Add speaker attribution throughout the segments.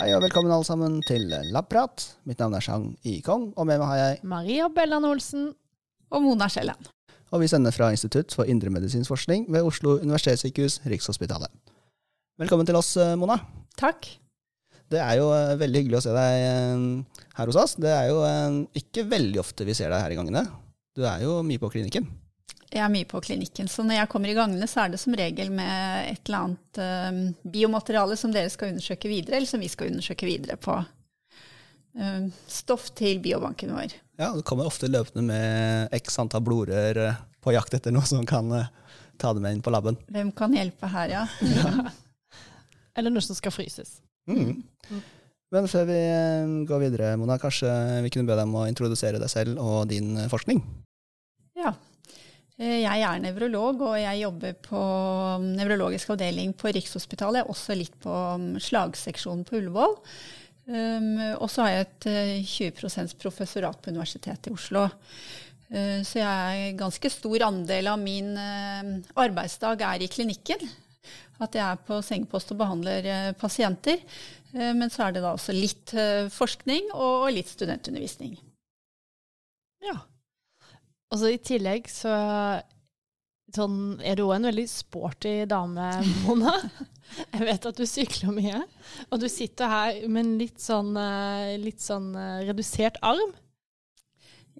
Speaker 1: Hei og velkommen alle sammen til Labprat. Mitt navn er Chang Yikong, og med meg har jeg
Speaker 2: Maria Bellan Olsen.
Speaker 3: Og Mona Skjelland.
Speaker 1: Og vi sender fra Institutt for indremedisinsk forskning ved Oslo universitetssykehus, Rikshospitalet. Velkommen til oss, eh, Mona.
Speaker 3: Takk.
Speaker 1: Det er jo eh, veldig hyggelig å se deg eh, her hos oss. Det er jo ikke veldig ofte vi ser deg her i gangene. Du er jo mye på klinikken.
Speaker 3: Jeg er mye på klinikken, så når jeg kommer i gangene, så er det som regel med et eller annet um, biomateriale som dere skal undersøke videre, eller som vi skal undersøke videre på um, stoff til biobanken vår.
Speaker 1: Ja, Du kommer ofte løpende med x antall blodrør eh, på jakt etter noe som kan uh, ta det med inn på laben.
Speaker 3: Hvem kan hjelpe her, ja?
Speaker 2: Eller noe som skal fryses.
Speaker 1: Mm. Men før vi eh, går videre, Mona, kanskje vi kunne be deg om å introdusere deg selv og din forskning?
Speaker 3: Ja. Eh, Jeg er nevrolog, og jeg jobber på nevrologisk avdeling på Rikshospitalet. Også litt på um, slagseksjonen på Ullevål. Um, og så har jeg et eh, 20% professorat på Universitetet i Oslo. Eh, så jeg er ganske stor andel av min eh, arbeidsdag er i klinikken. At jeg er på sengepost og behandler eh, pasienter. Eh, Men så er det da også litt eh, forskning og litt studentundervisning.
Speaker 2: Ja. Og så i tillegg så sånn, er du òg en veldig sporty dame, Mona. Jeg vet at du sykler mye. Og du sitter her med en litt sånn, eh, litt sånn eh, redusert arm.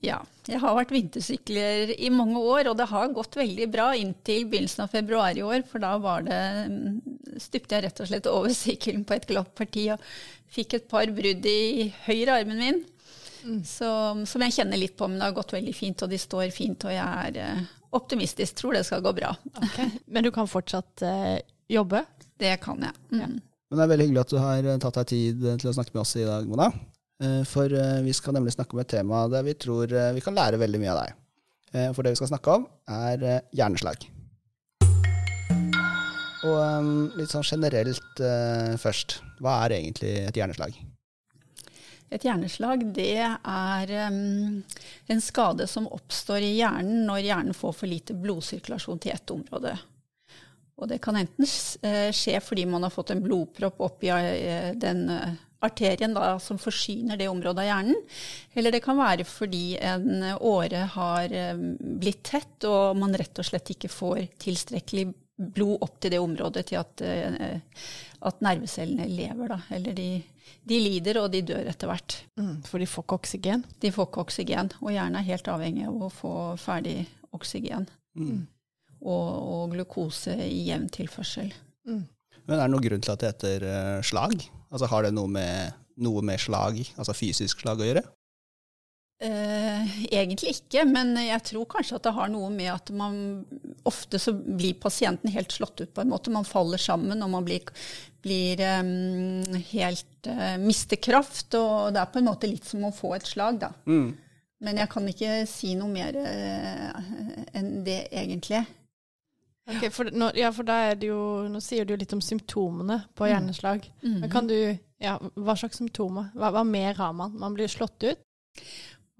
Speaker 3: Ja, jeg har vært vintersykler i mange år, og det har gått veldig bra inntil begynnelsen av februar i år, for da var det, mm, stupte jeg rett og slett over sykkelen på et glatt parti og fikk et par brudd i høyre armen min, så, som jeg kjenner litt på, men det har gått veldig fint, og de står fint, og jeg er eh, optimistisk, tror det skal gå bra.
Speaker 2: Men du kan fortsatt eh, jobbe.
Speaker 3: Det kan jeg. Mm.
Speaker 1: Men det er veldig hyggelig at du har eh, tatt deg tid til å snakke med oss i dag, Mona. Eh, For eh, vi skal nemlig snakke om et tema der vi tror eh, vi kan lære veldig mye av deg. Eh, For det vi skal snakke om, er eh, hjerneslag. Og eh, litt sånn generelt eh, først, hva er egentlig et hjerneslag?
Speaker 3: Et hjerneslag det er um, en skade som oppstår i hjernen når hjernen får for lite blodsirkulasjon til ett område. Og det kan enten eh, skje fordi man har fått en blodpropp oppi eh, den eh, arterien da, som forsyner det området av hjernen, eller det kan være fordi en åre har blitt tett og man rett og slett ikke får tilstrekkelig blod opp til det området til at, eh, at nervecellene lever, da. Eller de, de lider, og de dør etter hvert.
Speaker 2: For de får ikke oksygen.
Speaker 3: De får ikke oksygen, og hjernen er helt avhengig av å få ferdig oksygen. Og, og glukose i jevn tilførsel.
Speaker 1: Men er det noen grunn til at det heter eh, slag? Altså Har det noe med, noe med slag, altså fysisk slag, å gjøre?
Speaker 3: Eh, egentlig ikke, men jeg tror kanskje at det har noe med at man ofte så blir pasienten helt slått ut på en måte. Man faller sammen, og man blir, blir um, helt uh, mister kraft. Og det er på en måte litt som å få et slag, da. Men jeg kan ikke si noe mer uh, enn det, egentlig.
Speaker 2: Ok, for, nå, ja, for da er det jo, nå sier du jo litt om symptomene på hjerneslag. Men kan du, ja, hva slags symptomer? Hva, hva mer har man? Man blir slått ut?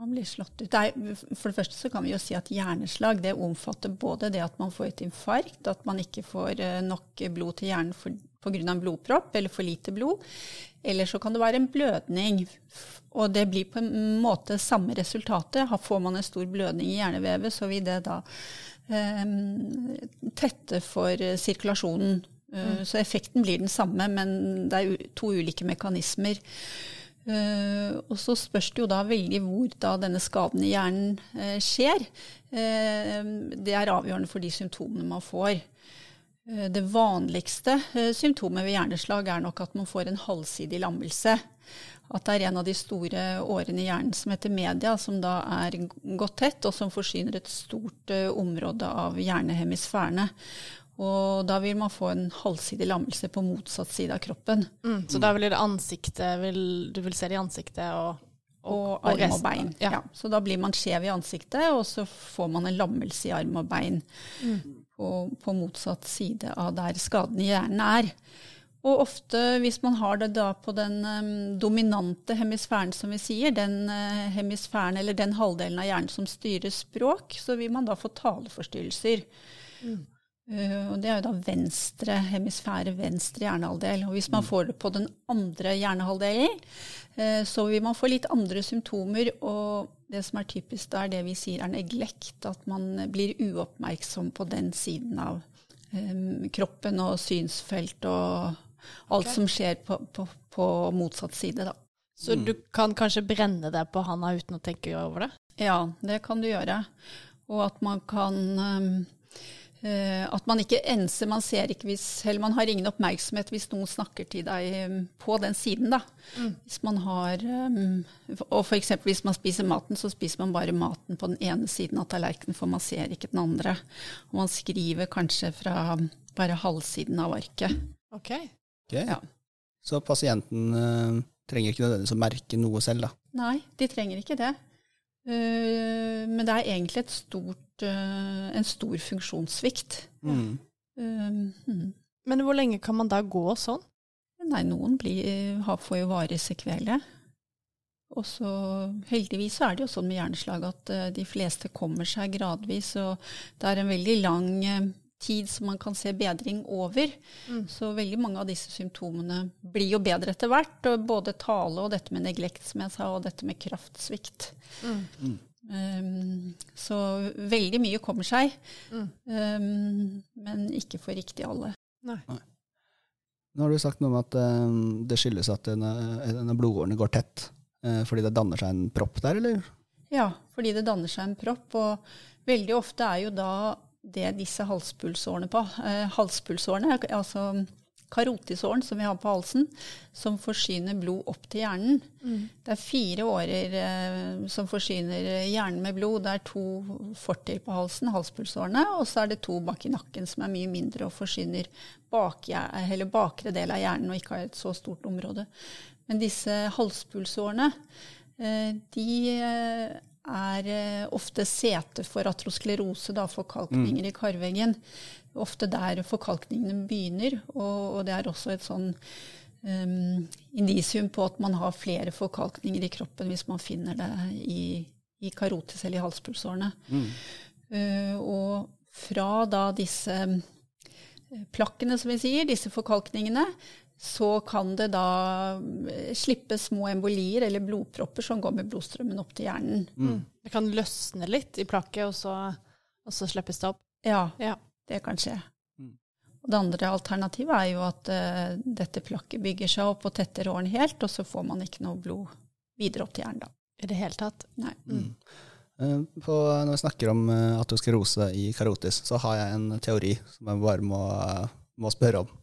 Speaker 3: Man blir slått ut. Er, for det første så kan vi jo si at hjerneslag det omfatter både det at man får et infarkt, at man ikke får eh, nok blod til hjernen pga. en blodpropp eller for lite blod. Eller så kan det være en blødning. Og det blir på en måte samme resultatet. Får man en stor blødning i hjernevevet, så vil det da eh, tette for eh, sirkulasjonen. Mm. Så effekten blir den samme, men det er to ulike mekanismer. Eh, og så spørs det jo da veldig hvor da denne skaden i hjernen uh, skjer. Uh, det er avgjørende for de symptomene man får. Det vanligste symptomet ved hjerneslag er nok at man får en halvsidig lammelse. At det er en av de store årene i hjernen som heter media, som da er godt tett, og som forsyner et stort område av hjernehemisfærene. Og da vil man få en halvsidig lammelse på motsatt side av kroppen.
Speaker 2: Så da blir det ansiktet, vil, du vil se det i ansiktet og,
Speaker 3: og arm og bein.
Speaker 2: Ja.
Speaker 3: Ja. Så da blir man skjev i ansiktet, og så får man en lammelse i arm og bein på, på motsatt side av der skaden i hjernen er. Og ofte hvis man har det da på den um, dominante hemisfæren, som vi sier, den uh, hemisfæren eller den halvdelen av hjernen som styrer språk, så vil man da få taleforstyrrelser. Uh, og det er jo da venstre hemisfære, venstre hjernehalvdel. Og hvis man får det på den andre hjernehalvdelen, uh, så vil man få litt andre symptomer. Og det som er typisk, det er det vi sier er neglekt. At man blir uoppmerksom på den siden av kroppen og synsfelt og alt okay. som skjer på, på, på, motsatt side, da.
Speaker 2: Så mm. du kan kanskje brenne deg på handa uten å tenke over det?
Speaker 3: Ja, det kan du gjøre. Og at man kan at man ikke enser, man ser ikke hvis, eller man har ingen oppmerksomhet hvis noen snakker til deg um, på den siden. da. Mm. Hvis man har, um, Og f.eks. hvis man spiser maten, så spiser man bare maten på den ene siden av tallerkenen, for man ser ikke den andre. Og man skriver kanskje fra bare halvsiden av arket.
Speaker 2: Ok.
Speaker 1: okay. Ja. Så pasienten trenger ikke nødvendigvis å merke noe selv, da?
Speaker 3: Nei, de trenger ikke det. Uh, men det er egentlig et stort uh, en stor funksjonssvikt. Mm.
Speaker 2: Um, mm. Men hvor lenge kan man da gå sånn?
Speaker 3: Nei, noen blir, får jo varig sekvele. Og så heldigvis så er det jo sånn med hjerneslag at uh, de fleste kommer seg gradvis, og det er en veldig lang uh, tid som man kan se bedring over. Mm. Så veldig mange av disse symptomene blir jo bedre etter hvert. Og både tale og dette med neglekt, som jeg sa, og dette med kraftsvikt. Mm. mm. Um, så veldig mye kommer seg, mm. um, men ikke for riktig alle.
Speaker 2: Nei. Nei.
Speaker 1: Nå har du sagt noe om at um, det skyldes at denne, denne blodårene går tett uh, fordi det danner seg en propp der, eller?
Speaker 3: Ja, fordi det danner seg en propp. Og veldig ofte er jo da det disse halspulsårene på. Uh, halspulsårene, altså karotisåren som vi har på halsen, som forsyner blod opp til hjernen. Mm. Det er fire årer eh, som forsyner hjernen med blod. Det er to fortil på halsen, halspulsårene, og så er det to bak i nakken som er mye mindre og forsyner bak, bakre del av hjernen og ikke har et så stort område. Men disse halspulsårene, eh, de eh, er eh, ofte sete for atrosklerose, da, forkalkninger mm. i karveggen ofte der forkalkningene begynner. Og, og det er også et sånn um, indisium på at man har flere forkalkninger i kroppen hvis man finner det i, i karotis eller i halspulsårene. Mm. Uh, og fra da disse eh, plakkene, som vi sier, disse forkalkningene, så kan det da eh, slippe små embolier eller blodpropper som går med blodstrømmen opp til hjernen. Mm.
Speaker 2: Det kan løsne litt i plakket, og så, og så slippes det opp?
Speaker 3: Ja. ja. Det kan skje. Mm. Og det andre alternativet er jo at uh, dette plakket bygger seg opp og tetter åren helt, og så får man ikke noe blod videre opp til hjernen da.
Speaker 2: I det hele tatt?
Speaker 3: Nei.
Speaker 1: Mm. Uh, på, når vi snakker om uh, aterosklerose i karotis, så har jeg en teori som jeg bare må, må spørre om.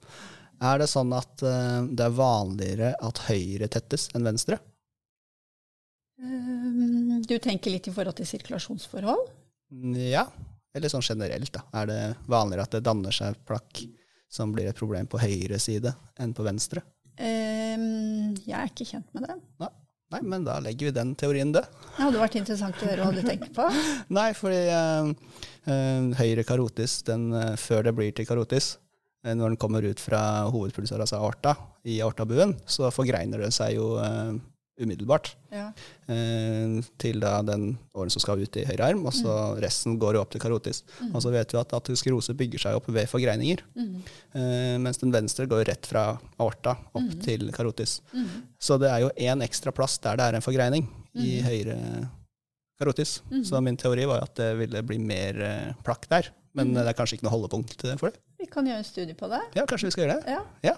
Speaker 1: Er det sånn at det er vanligere at høyre tettes enn venstre?
Speaker 3: du tenker litt i forhold til sirkulasjonsforhold?
Speaker 1: Ja. Eller sånn generelt, da. Er det vanligere at det danner seg plakk som blir et problem på høyre side enn på venstre?
Speaker 3: Um, jeg er ikke kjent med det.
Speaker 1: Nei. Nei, men da legger vi den teorien død.
Speaker 3: Det hadde vært interessant å høre hva du tenker på.
Speaker 1: Nei, fordi øh, høyre karotis, den, før det blir til karotis, når den kommer ut fra hovedpulsåra, altså aorta, i aortabuen, så forgreiner det seg jo umiddelbart ja. eh, til da den åren som skal ut i høyre arm, og så mm. resten går jo opp til karotis. Mm. Og så vet vi at aterosklerose bygger seg opp ved forgreininger, mm. eh, mens den venstre går rett fra aorta opp mm. til karotis. Mm. Så det er jo én ekstra plass der det er en forgreining, i mm. høyre karotis. Så min teori var at det ville bli mer eh, plakk der, men det er kanskje ikke noe holdepunkt for det.
Speaker 3: Vi kan gjøre en studie på det.
Speaker 1: Ja, kanskje vi skal gjøre det.
Speaker 3: Ja.
Speaker 1: ja.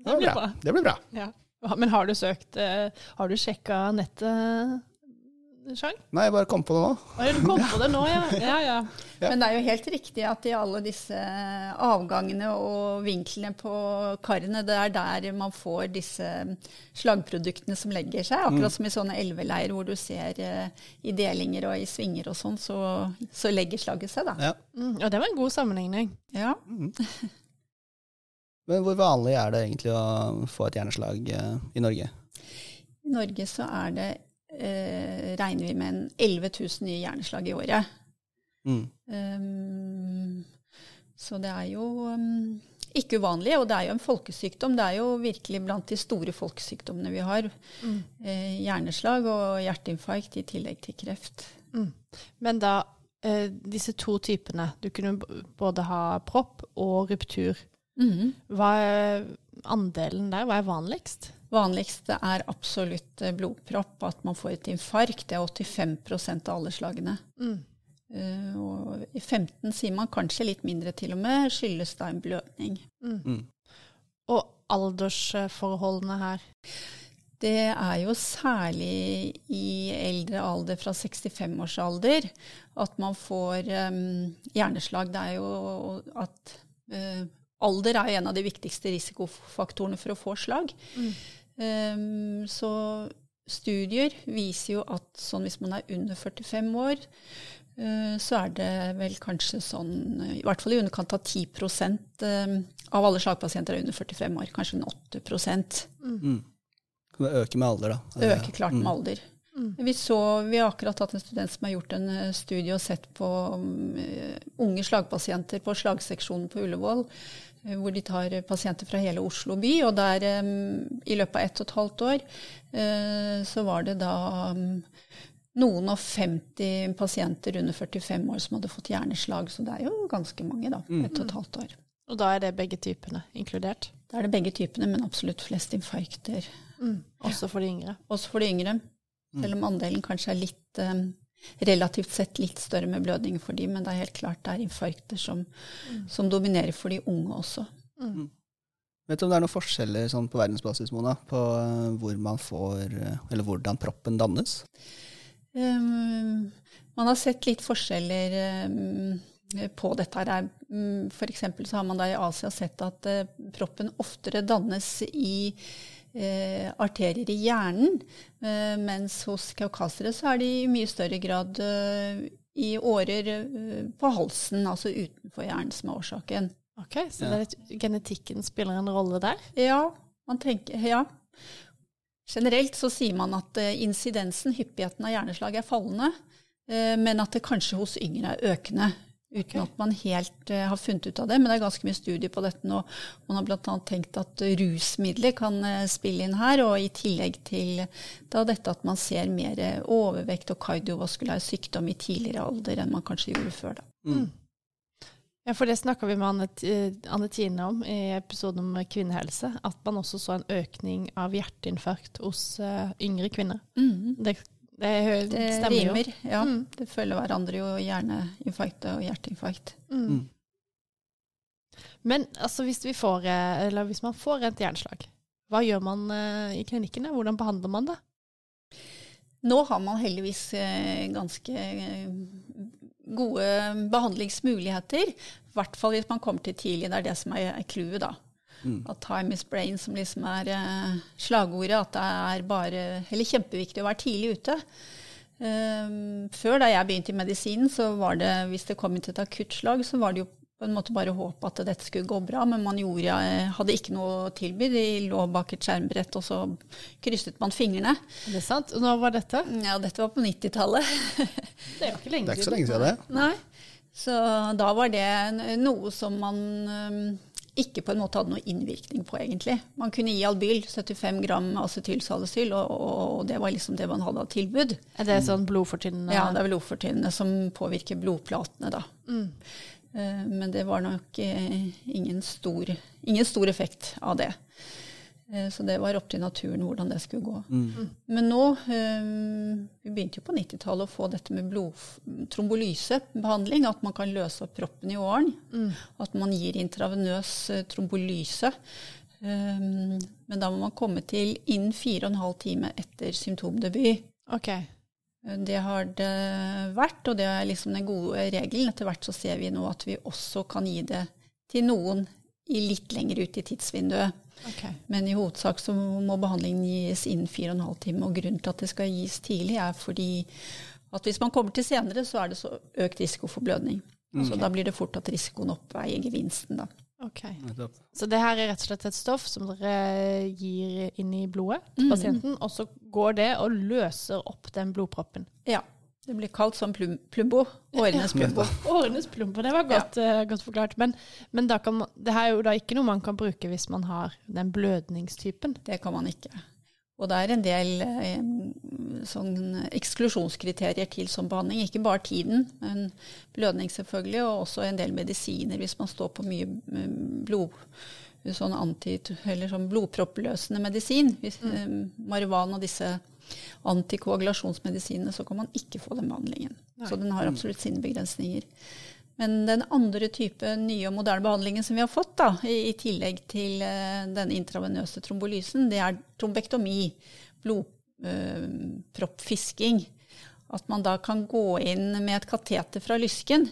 Speaker 1: Det, blir bra. Det blir bra.
Speaker 2: Ja. Men har du søkt eh, Har du sjekka nettet, Sjang?
Speaker 1: Nei, jeg bare kom på det nå.
Speaker 2: du kom på det nå, ja. Ja, ja.
Speaker 3: Men det er jo helt riktig at i alle disse avgangene og vinklene på karene, det er der man får disse slagproduktene som legger seg. Akkurat mm. som i sånne elveleier hvor du ser uh, i delinger og i svinger og sånn, så, så, legger slaget seg, da.
Speaker 1: Ja.
Speaker 2: Mm, ja, det var en god sammenligning.
Speaker 3: Ja.
Speaker 1: Mm. Men hvor vanlig er det egentlig å få et hjerneslag eh, i Norge?
Speaker 3: I Norge så er det, eh, regner vi med en 11 000 nye hjerneslag i året. Mm. Um, så det er jo um, ikke uvanlig, og det er jo en folkesykdom. Det er jo virkelig blant de store folkesykdommene vi har. Mm. Eh, hjerneslag og hjerteinfarkt i tillegg til kreft. Mm.
Speaker 2: Men da eh, disse to typene. Du kunne både ha propp og ruptur.
Speaker 3: Mhm.
Speaker 2: Hva er andelen der? Hva er vanligst?
Speaker 3: Vanligste er absolutt eh, blodpropp, at man får et infarkt. Det er 85 av alle slagene.
Speaker 2: Mm.
Speaker 3: Uh, og i 15 sier man kanskje litt mindre til og med, skyldes da en blødning.
Speaker 2: Mm.
Speaker 1: Mm.
Speaker 2: Og aldersforholdene her.
Speaker 3: Det er jo særlig i eldre alder, fra 65-årsalder, at man får um, hjerneslag. Det er jo at uh, alder er en av de viktigste risikofaktorene for å få slag.
Speaker 2: Mm.
Speaker 3: Em, så studier viser jo at sånn hvis man er under 45 år, eh, så er det vel kanskje sånn, i hvert fall i underkant av 10 em, av alle slagpasienter er under 45 år, kanskje en 8
Speaker 1: Mm. Så det øker med alder, da.
Speaker 3: Det øker klart med
Speaker 1: Mm.
Speaker 3: alder.
Speaker 2: Mm.
Speaker 3: Vi, så, vi har akkurat hatt en student som har gjort en eh, studie og sett på mm, eh, unge slagpasienter på slagseksjonen på Ullevål, hvor de tar eh, pasienter fra hele Oslo by. Og der eh, i løpet av ett og et halvt år eh, så var det da mm, noen og 50 pasienter under 45 år som hadde fått hjerneslag. Så det er jo ganske mange, da.
Speaker 1: Mm.
Speaker 3: Ett og et halvt år.
Speaker 2: Og da er det begge typene inkludert.
Speaker 3: Da er det begge typene, men absolutt flest infarkter.
Speaker 2: Mm. Også for de yngre.
Speaker 3: Også for de yngre. Selv om andelen kanskje er litt eh, relativt sett litt større med blødning for de, men det er helt klart det er infarkter som, som dominerer for de unge også.
Speaker 2: Mm.
Speaker 1: Vet du om det er noen forskjeller sånn på verdensbasis, Mona, på eh, hvor man får, eh, eller hvordan proppen dannes?
Speaker 3: Um, man har sett litt forskjeller um, på dette. her. Um, for eksempel så har man da i Asia sett at uh, proppen oftere dannes i eh, arterier i hjernen, eh, mens hos kaukasere så er de i mye større grad eh, i årer eh, på halsen, altså utenfor hjernen, som er årsaken.
Speaker 2: Ok, Så
Speaker 1: Ja.
Speaker 2: det er litt, genetikken spiller en rolle der?
Speaker 3: Ja, man tenker, ja. Generelt så sier man at eh, incidensen, hyppigheten av hjerneslag, er fallende, eh, men at det kanskje hos yngre er økende. Uten
Speaker 2: okay.
Speaker 3: at man helt uh, har funnet ut av det. Men det er ganske mye studier på dette nå. Man har bl.a. tenkt at eh, rusmidler kan uh, spille inn her, og i tillegg til da dette at man ser mer overvekt og kardiovaskulær sykdom i tidligere alder enn man kanskje gjorde før. da.
Speaker 1: Mm.
Speaker 2: Ja, for det snakka vi med Anne, Anne Tine om i episoden om kvinnehelse. At man også så en økning av hjerteinfarkt hos yngre kvinner. Det, det,
Speaker 3: Det
Speaker 2: stemmer jo.
Speaker 3: Ja,
Speaker 2: Mm.
Speaker 3: det følger hverandre jo hjerneinfarkt og hjerteinfarkt.
Speaker 2: Mm.
Speaker 1: Mm.
Speaker 2: Men altså, hvis, vi får, eh, eller hvis man får et hjerneslag, hva gjør man eh, i klinikkene? Hvordan behandler man det?
Speaker 3: Nå har man heldigvis eh, ganske gode behandlingsmuligheter. I hvert fall hvis man kommer til tidlig. Det er det som er clouet, da.
Speaker 1: Mm.
Speaker 3: At time is brain, som liksom er eh, slagordet. At det er bare, eller kjempeviktig å være tidlig ute. Um, før, da jeg begynte i medisinen, så var det, hvis det kom inn til et akuttslag, så var det jo på en måte bare håp at dette skulle gå bra, men man gjorde, eh, hadde ikke noe å tilby. De lå bak et skjermbrett, og så krysset man fingrene.
Speaker 2: Er det sant? Og når var dette?
Speaker 3: Ja, dette var på 90-tallet.
Speaker 2: Det er jo ikke lenge
Speaker 1: Det er ikke så lenge siden det.
Speaker 2: Nei.
Speaker 3: Så da var det noe som man øhm, ikke på en måte hadde noe innvirkning på, egentlig. Man kunne gi Albyl, 75 gram acetylsalicyl, og, og, og det var liksom det man hadde av tilbud.
Speaker 2: Er det sånn blodfortynnende
Speaker 3: Ja, det er blodfortynnende som påvirker blodplatene, da.
Speaker 2: Mm.
Speaker 3: Eh, Men det var nok eh, ingen stor, ingen stor effekt av det. Eh, Så det var opp til naturen hvordan det skulle gå.
Speaker 1: Mm.
Speaker 3: Men nå eh, Vi begynte jo på 90-tallet å få dette med blodtrombolysebehandling. At man kan løse opp proppen i åren.
Speaker 2: Mm.
Speaker 3: At man gir intravenøs eh, trombolyse. Men da må man komme til innen fire og en time etter symptomdebut.
Speaker 2: Ok.
Speaker 3: Eh, Det har det vært, og det er liksom den gode regelen. Etter hvert så ser vi nå at vi også kan gi det til noen i litt lenger ut i tidsvinduet.
Speaker 2: Ok.
Speaker 3: Men i hovedsak så må behandlingen gis innen fire og en halv time. Og grunnen til at det skal gis tidlig, er fordi at hvis man kommer til senere, så er det så økt risiko for blødning. Så da blir det fort at risikoen oppveier gevinsten, da.
Speaker 1: Okay.
Speaker 2: Så det her er rett og slett et stoff som dere gir inn i blodet til
Speaker 3: pasienten,
Speaker 2: pasienten, og så går det og løser opp den blodproppen.
Speaker 3: Ja. Det blir kalt som plum plumbo. Årenes plumbo.
Speaker 2: Årenes plumbo, det var godt, eh, godt forklart. Men, men da kan man, det her er jo da ikke noe man kan bruke hvis man har den blødningstypen.
Speaker 3: Det kan man ikke. Og det er en del eh, sånn eksklusjonskriterier til som behandling. Ikke bare tiden, men blødning selvfølgelig, og også en del medisiner hvis man står på mye mm, blod, sånn, anti, sånn blodproppløsende medisin. Hvis, mm. eh, Marihuana og disse antikoagulasjonsmedisinene, så kan man ikke få den behandlingen. Nei. Så den har absolutt sine begrensninger. Men den andre type nye og moderne behandlingen som vi har fått, da, i, i tillegg til uh, den intravenøse trombolysen, det er trombektomi. Blodproppfisking. Uh, at man da kan gå inn med et kateter fra lysken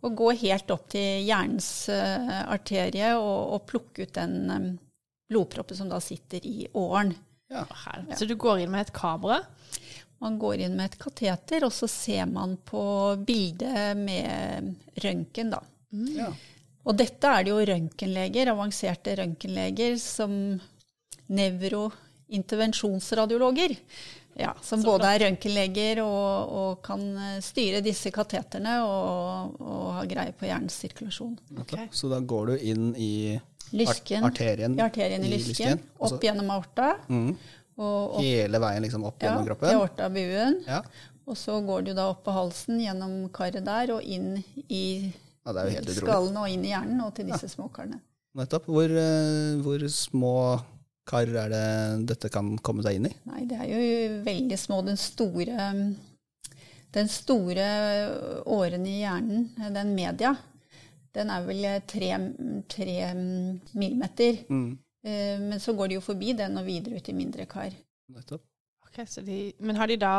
Speaker 3: og gå helt opp til hjernens uh, arterie og, og, plukke ut den um, blodproppen som da sitter i åren.
Speaker 2: Ja. Så du går inn med et kamera?
Speaker 3: Man går inn med et kateter, og så ser man på bildet med røntgen, da. Mm. Ja. Og dette er det jo røntgenleger, avanserte røntgenleger, som nevrointervensjonsradiologer. Ja, som både er røntgenleger og, og, kan eh, styre disse kateterne og, og ha greie på hjernens sirkulasjon.
Speaker 1: Okay. Så da går du inn i
Speaker 3: lysken,
Speaker 1: arterien,
Speaker 3: i arterien i, lysken, lysken opp altså, gjennom aorta. Mm.
Speaker 1: Og opp, Hele veien liksom opp gjennom
Speaker 3: ja,
Speaker 1: kroppen?
Speaker 3: Ja, til aortabuen. Ja. Og så går du da opp på halsen gjennom karet der og inn i ja, skallen og inn i hjernen og til disse ja. småkarene.
Speaker 1: Nettopp. Hvor, uh, hvor, små kar er det dette kan komme seg inn i?
Speaker 3: Nei, det er jo veldig små. Den store, den store åren i hjernen, den media, den er vel tre, tre millimeter. Mm. Eh, men så går de jo forbi den og videre ut i mindre kar.
Speaker 2: Nettopp. Okay, de, men har de da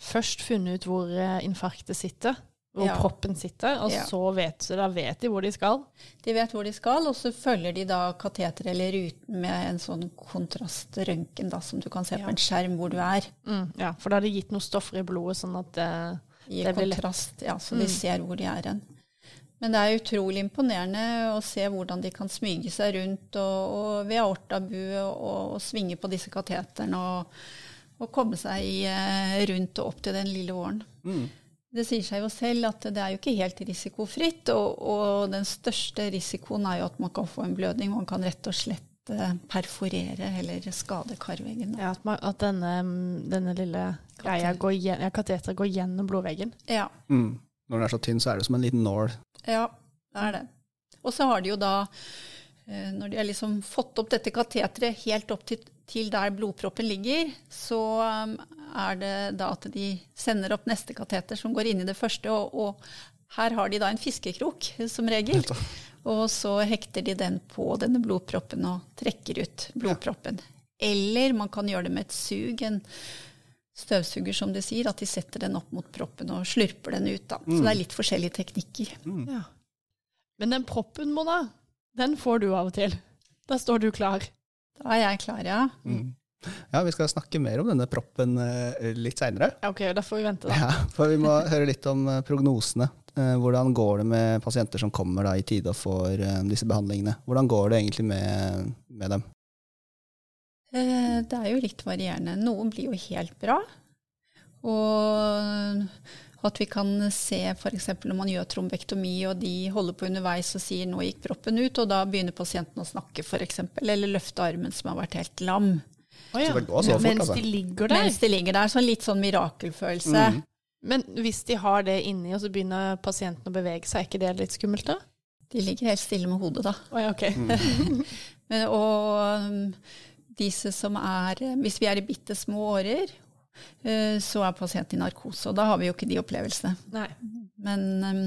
Speaker 2: først funnet ut hvor eh, infarktet sitter? Hvor ja. proppen sitter, og ja. så vet, så da vet de hvor de skal?
Speaker 3: De vet hvor de skal, og så følger de da kateteret eller ruten med en sånn kontrastrøntgen som du kan se ja. på en skjerm hvor du er.
Speaker 2: Mm, ja, For da har de gitt noen stoffer i blodet sånn at det,
Speaker 3: det blir kontrast, ja, så mm. de ser hvor de er hen. Men det er utrolig imponerende å se hvordan de kan smyge seg rundt og, og ved aortabue og, og, svinge på disse kateterne og, og, komme seg i, eh, rundt og opp til den lille åren. Mm. Det sier seg jo selv at det er jo ikke helt risikofritt, og, den største risikoen er jo at man kan få en blødning. Man kan rett og slett eh, perforere eller skade karveggen.
Speaker 2: Ja, At, man, at denne, denne, lille greia går, ja, går gjennom blodveggen?
Speaker 3: Ja.
Speaker 1: Mm. Når den er så tynn, så er det som en liten nål
Speaker 3: ja, det er det. Og så har de jo da, eh, når de har liksom fått opp dette kateteret helt opp til, til, der blodproppen ligger, så um, er det da at de sender opp neste kateter som går inn i det første. Og, og her har de da en fiskekrok, som regel. Og så hekter de den på denne blodproppen og trekker ut blodproppen. Eller man kan gjøre det med et sug. en støvsuger, som de sier, at de setter den opp mot proppen og slurper den ut. Da. Mm. Så det er litt forskjellige teknikker. Mm. Ja.
Speaker 2: Men den proppen, Mona, den får du av og til. Da står du klar.
Speaker 3: Da er jeg klar, ja. Mm.
Speaker 1: Ja, vi skal snakke mer om denne proppen uh, litt seinere.
Speaker 2: Ok, da får vi vente, da.
Speaker 1: Ja, for vi må høre litt om uh, prognosene. Uh, hvordan går det med pasienter som kommer da, i tide og får disse behandlingene? Hvordan går det egentlig med, med dem?
Speaker 3: Eh, det er jo litt varierende. Noen blir jo helt bra. Og at vi kan se f.eks. når man gjør trombektomi og de holder på underveis og sier 'nå gikk proppen ut', og da begynner pasienten å snakke f.eks. eller løfte armen som har vært helt lam.
Speaker 2: Oh, ja. fort, Mens altså. de ligger der?
Speaker 3: Mens de ligger der. Sånn litt sånn mirakelfølelse. Mm.
Speaker 2: Men hvis de har det inni, og så begynner pasienten å bevege seg, er ikke det litt skummelt da?
Speaker 3: De ligger helt stille med hodet, da.
Speaker 2: Oh, ja, okay.
Speaker 3: mm. Men, og disse som er Hvis vi er i bitte små årer, eh, så er pasienten i narkose. Og da har vi jo ikke de opplevelsene.
Speaker 2: Nei.
Speaker 3: Men um,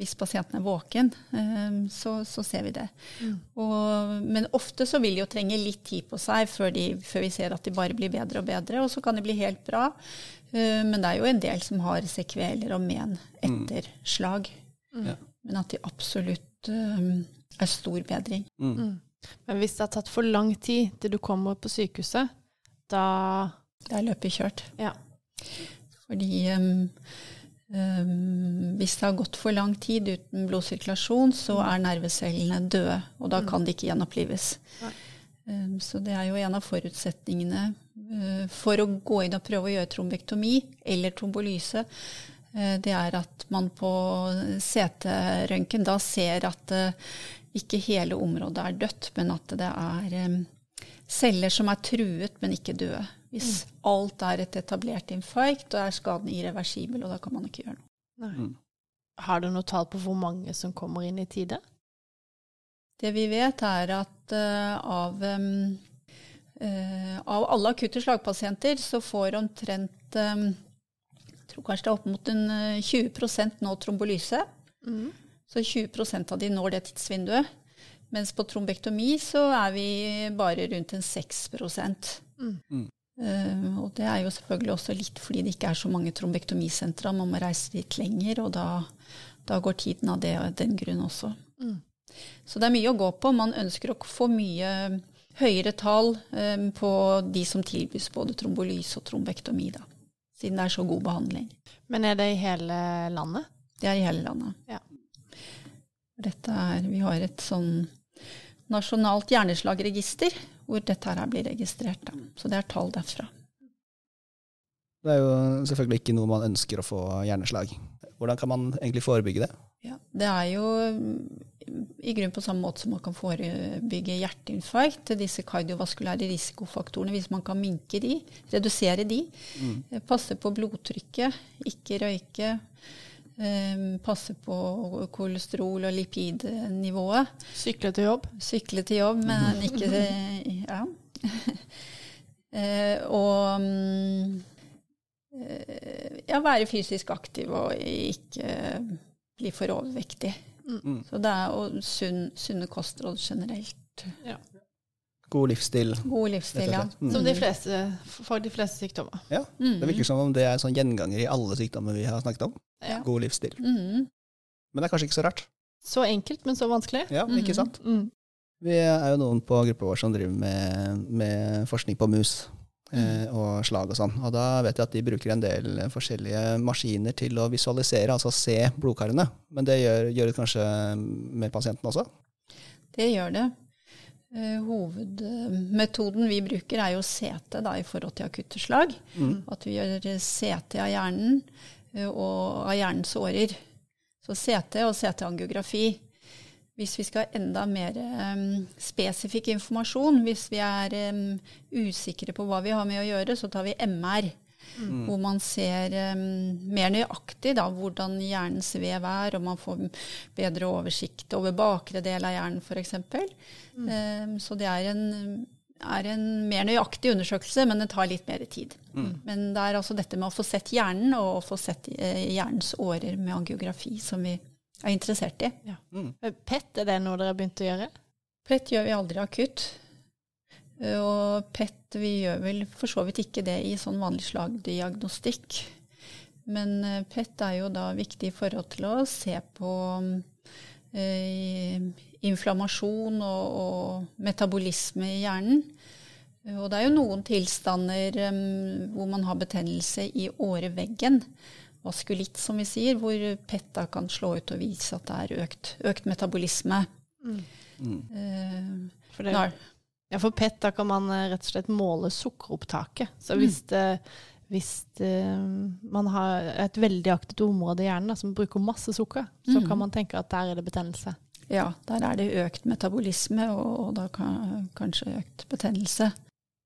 Speaker 3: hvis pasienten er våken, um, så, så, ser vi det. Mm. Og, men ofte så vil de jo trenge litt tid på seg før, de, før, vi ser at de bare blir bedre og bedre. Og så kan de bli helt bra. Uh, men det er jo en del som har sekveler og men etter mm. slag. Mm. Men at de absolutt um, er stor bedring.
Speaker 2: Mm. Men hvis det har tatt for lang tid til du kommer på sykehuset, da
Speaker 3: Da er løpet kjørt.
Speaker 2: Ja.
Speaker 3: Fordi um, um, hvis det har gått for lang tid uten blodsirkulasjon, så mm. er nervecellene døde, og da mm. kan de ikke gjenopplives. Um, så det er jo en av forutsetningene uh, for å gå inn og prøve å gjøre trombektomi eller trombolyse. Uh, det er at man på CT-røntgen da ser at uh, ikke hele området er dødt, men at det er celler som er truet, men ikke døde. Hvis alt er et etablert infarkt, da er skaden irreversibel, og da kan man ikke gjøre noe.
Speaker 2: Nei.
Speaker 1: Mm.
Speaker 2: Har du noe tall på hvor mange som kommer inn i tide?
Speaker 3: Det vi vet, er at uh, av, um, uh, av alle akutte slagpasienter så får omtrent um, Jeg tror kanskje det er opp mot en eh, 20% nå trombolyse. Så 20% av de når det tidsvinduet. Mens på trombektomi så er vi bare rundt en 6
Speaker 2: Mm.
Speaker 3: Eh, Og det er jo selvfølgelig også litt fordi det ikke er så mange trombektomisentra. Man må reise dit lenger, og da, da går tiden av det av den grunn også.
Speaker 2: Mm.
Speaker 3: Så det er mye å gå på. Man ønsker å få mye høyere tall um, på de som tilbys både trombolyse og trombektomi, da. Siden det er så god behandling.
Speaker 2: Men er det i hele landet?
Speaker 3: Det er i hele landet.
Speaker 2: Ja.
Speaker 3: Dette er, vi har et sånn nasjonalt hjerneslagregister hvor dette her blir registrert. Da. Så det er tall derfra.
Speaker 1: Det er jo selvfølgelig ikke noe man ønsker å få hjerneslag. Hvordan kan man egentlig forebygge det?
Speaker 3: Ja, det er jo mm, i grunn på samme måte som man kan forebygge hjerteinfarkt. Disse kardiovaskulære risikofaktorene, hvis man kan minke de, redusere de. Mm. Passe på blodtrykket, ikke røyke. Eh, Passe på kolesterol- og lipidnivået.
Speaker 2: Sykle til jobb?
Speaker 3: Sykle til jobb, men ikke Ja. Eh, og mm, eh, ja, være fysisk aktiv og ikke bli for overvektig.
Speaker 1: Mm.
Speaker 3: Så det er og sunn, sunne kostråd generelt.
Speaker 1: God livsstil.
Speaker 3: God livsstil, ja.
Speaker 1: Mm.
Speaker 2: Som de fleste, for de fleste sykdommer.
Speaker 1: Ja, Det virker som om det er sånn gjenganger i alle sykdommer vi har snakket om.
Speaker 2: Ja.
Speaker 1: God livsstil.
Speaker 3: Mm.
Speaker 1: Men det er kanskje ikke så rart.
Speaker 2: Så enkelt, men så vanskelig.
Speaker 1: Ja, ikke sant?
Speaker 2: Mm.
Speaker 1: Vi er jo noen på gruppa vår som driver med, med forskning på mus eh, og slag og sånn. Og da vet jeg at de bruker en del forskjellige maskiner til å visualisere, altså se blodkarene. Men det gjør, gjør det kanskje med pasienten også?
Speaker 3: Det gjør det. Eh, Hovedmetoden vi bruker er jo CT da, i forhold til akutte slag.
Speaker 1: Mm.
Speaker 3: At vi gjør CT av hjernen og av hjernens årer. Så CT og CT-angiografi. Hvis vi skal ha enda mer um, spesifikk informasjon, hvis vi er um, usikre på hva vi har med å gjøre, så tar vi MR. Hvor man ser um, mer nøyaktig da, hvordan hjernens vev er, og man får bedre oversikt over bakre del av hjernen f.eks. Um, så det er en, er en mer nøyaktig undersøkelse, men det tar litt mer tid. Men det er altså dette med å få sett hjernen, og å få sett eh, hjernens årer med angiografi som vi er interessert i.
Speaker 1: Mm.
Speaker 2: PET, er det noe dere har begynt å gjøre?
Speaker 3: PET gjør vi aldri akutt. Eh, Og PET vi gjør vel for så vidt ikke det i sånn vanlig slagdiagnostikk. Men eh, PET er jo da viktig i forhold til å se på eh, inflammasjon og, og metabolisme i hjernen. Og det er jo noen tilstander um, hvor man har betennelse i åreveggen, vaskulitt som vi sier, hvor PETA kan slå ut og vise at det er økt, økt metabolisme.
Speaker 1: Mm.
Speaker 3: Uh,
Speaker 2: For, det, ja, for PETA kan man eh, rett og slett måle sukkeropptaket. Så hvis, det, hvis det, man har et veldig aktivt område i hjernen da, som bruker masse sukker, så
Speaker 3: mm.
Speaker 2: kan man tenke at der er det betennelse.
Speaker 3: Ja, der er det økt metabolisme, og, og da kan, kanskje økt betennelse.